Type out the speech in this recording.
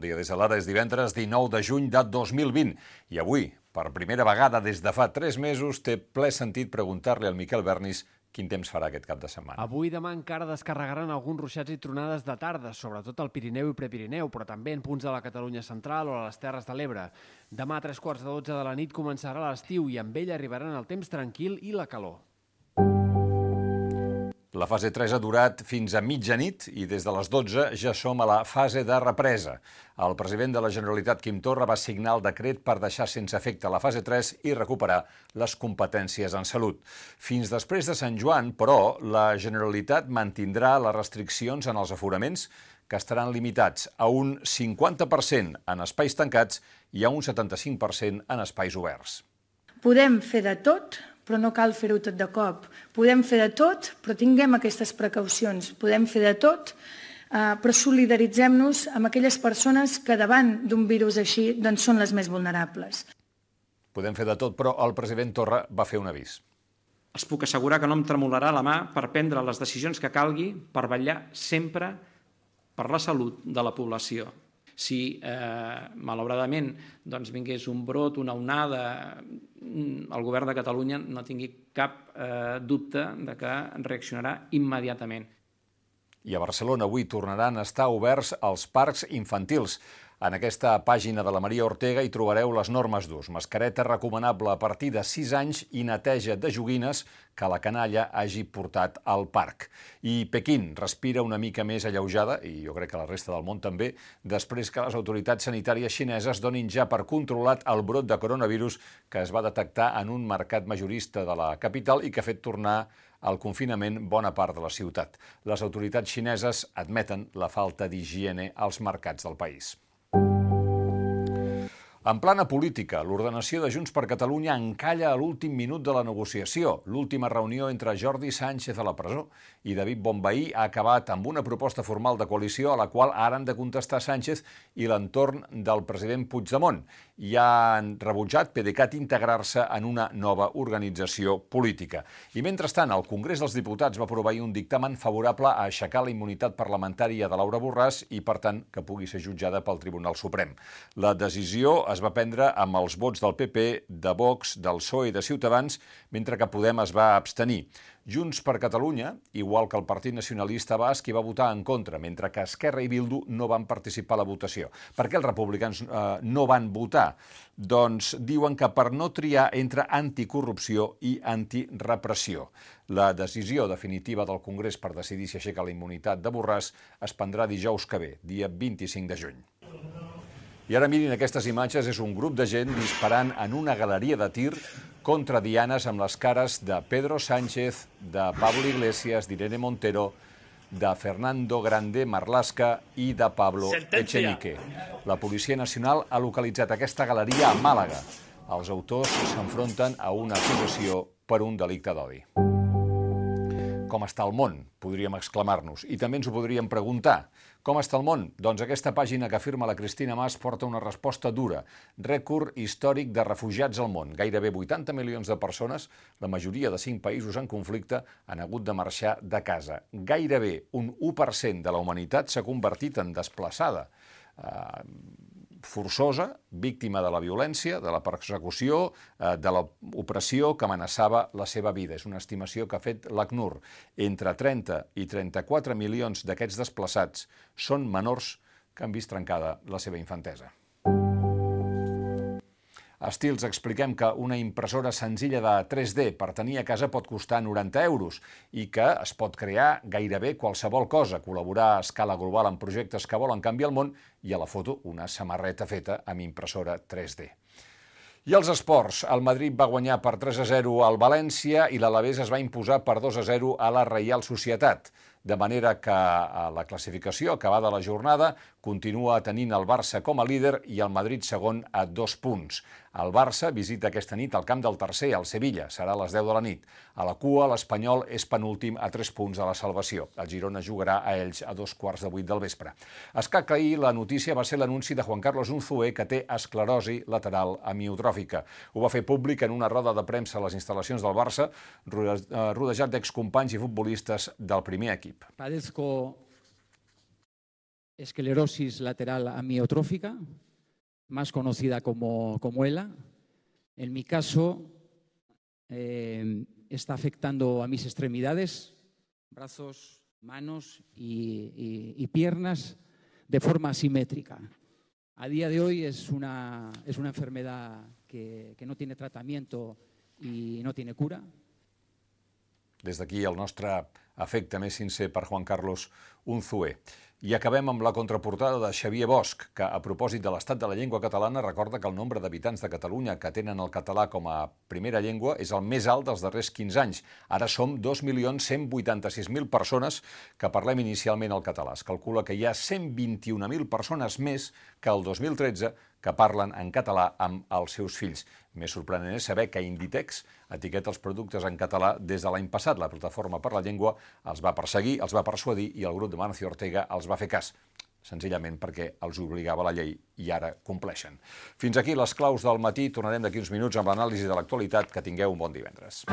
bon dia. Des de l'ara és divendres 19 de juny de 2020 i avui, per primera vegada des de fa 3 mesos, té ple sentit preguntar-li al Miquel Bernis quin temps farà aquest cap de setmana. Avui i demà encara descarregaran alguns ruixats i tronades de tarda, sobretot al Pirineu i Prepirineu, però també en punts de la Catalunya central o a les Terres de l'Ebre. Demà a tres quarts de dotze de la nit començarà l'estiu i amb ell arribaran el temps tranquil i la calor. La fase 3 ha durat fins a mitjanit i des de les 12 ja som a la fase de represa. El president de la Generalitat, Quim Torra, va signar el decret per deixar sense efecte la fase 3 i recuperar les competències en salut. Fins després de Sant Joan, però, la Generalitat mantindrà les restriccions en els aforaments que estaran limitats a un 50% en espais tancats i a un 75% en espais oberts. Podem fer de tot, però no cal fer-ho tot de cop. Podem fer de tot, però tinguem aquestes precaucions. Podem fer de tot, eh, però solidaritzem-nos amb aquelles persones que davant d'un virus així doncs són les més vulnerables. Podem fer de tot, però el president Torra va fer un avís. Els puc assegurar que no em tremolarà la mà per prendre les decisions que calgui per vetllar sempre per la salut de la població si eh, malauradament doncs, vingués un brot, una onada, el govern de Catalunya no tingui cap eh, dubte de que reaccionarà immediatament. I a Barcelona avui tornaran a estar oberts els parcs infantils. En aquesta pàgina de la Maria Ortega hi trobareu les normes d'ús. Mascareta recomanable a partir de 6 anys i neteja de joguines que la canalla hagi portat al parc. I Pequín respira una mica més alleujada, i jo crec que la resta del món també, després que les autoritats sanitàries xineses donin ja per controlat el brot de coronavirus que es va detectar en un mercat majorista de la capital i que ha fet tornar al confinament bona part de la ciutat. Les autoritats xineses admeten la falta d'higiene als mercats del país. En plana política, l'ordenació de Junts per Catalunya encalla a l'últim minut de la negociació. L'última reunió entre Jordi Sánchez a la presó i David Bombaí ha acabat amb una proposta formal de coalició a la qual ara han de contestar Sánchez i l'entorn del president Puigdemont. I han rebutjat PDeCAT integrar-se en una nova organització política. I mentrestant, el Congrés dels Diputats va aprovar un dictamen favorable a aixecar la immunitat parlamentària de Laura Borràs i, per tant, que pugui ser jutjada pel Tribunal Suprem. La decisió es va prendre amb els vots del PP, de Vox, del PSOE i de Ciutadans, mentre que Podem es va abstenir. Junts per Catalunya, igual que el Partit Nacionalista Basc, hi va votar en contra, mentre que Esquerra i Bildu no van participar a la votació. Per què els republicans eh, no van votar? Doncs diuen que per no triar entre anticorrupció i antirepressió. La decisió definitiva del Congrés per decidir si aixeca la immunitat de Borràs es prendrà dijous que ve, dia 25 de juny. I ara mirin aquestes imatges, és un grup de gent disparant en una galeria de tir contra dianes amb les cares de Pedro Sánchez, de Pablo Iglesias, d'Irene Montero, de Fernando Grande Marlasca i de Pablo Echenique. La Policia Nacional ha localitzat aquesta galeria a Màlaga. Els autors s'enfronten a una acusació per un delicte d'odi. Com està el món? Podríem exclamar-nos. I també ens ho podríem preguntar. Com està el món? Doncs aquesta pàgina que afirma la Cristina Mas porta una resposta dura. Rècord històric de refugiats al món. Gairebé 80 milions de persones, la majoria de 5 països en conflicte, han hagut de marxar de casa. Gairebé un 1% de la humanitat s'ha convertit en desplaçada. Uh, forçosa, víctima de la violència, de la persecució, eh, de l'opressió que amenaçava la seva vida. És una estimació que ha fet l'ACNUR. Entre 30 i 34 milions d'aquests desplaçats són menors que han vist trencada la seva infantesa. A Stils expliquem que una impressora senzilla de 3D per tenir a casa pot costar 90 euros i que es pot crear gairebé qualsevol cosa, col·laborar a escala global en projectes que volen canviar el món i a la foto una samarreta feta amb impressora 3D. I els esports. El Madrid va guanyar per 3 a 0 al València i l'Alavés es va imposar per 2 a 0 a la Reial Societat de manera que a la classificació acabada la jornada continua tenint el Barça com a líder i el Madrid segon a dos punts. El Barça visita aquesta nit al camp del tercer, al Sevilla, serà a les 10 de la nit. A la cua, l'Espanyol és penúltim a 3 punts de la salvació. El Girona jugarà a ells a dos quarts de vuit del vespre. Escac ahir la notícia va ser l'anunci de Juan Carlos Unzué que té esclerosi lateral amiotròfica. Ho va fer públic en una roda de premsa a les instal·lacions del Barça, rodejat d'excompanys i futbolistes del primer equip. Padezco esclerosis lateral amiotrófica, más conocida como, como ELA. En mi caso, eh, está afectando a mis extremidades, brazos, manos y, y, y piernas de forma asimétrica. A día de hoy es una, es una enfermedad que, que no tiene tratamiento i no tiene cura. Des d'aquí el nostre afecte més sincer per Juan Carlos Unzué. I acabem amb la contraportada de Xavier Bosch, que a propòsit de l'estat de la llengua catalana recorda que el nombre d'habitants de Catalunya que tenen el català com a primera llengua és el més alt dels darrers 15 anys. Ara som 2.186.000 persones que parlem inicialment el català. Es calcula que hi ha 121.000 persones més que el 2013 que parlen en català amb els seus fills. Més sorprenent és saber que Inditex etiqueta els productes en català des de l'any passat. La Plataforma per la Llengua els va perseguir, els va persuadir i el grup de Mancio Ortega els va fer cas senzillament perquè els obligava la llei i ara compleixen. Fins aquí les claus del matí. Tornarem d'aquí uns minuts amb l'anàlisi de l'actualitat. Que tingueu un bon divendres.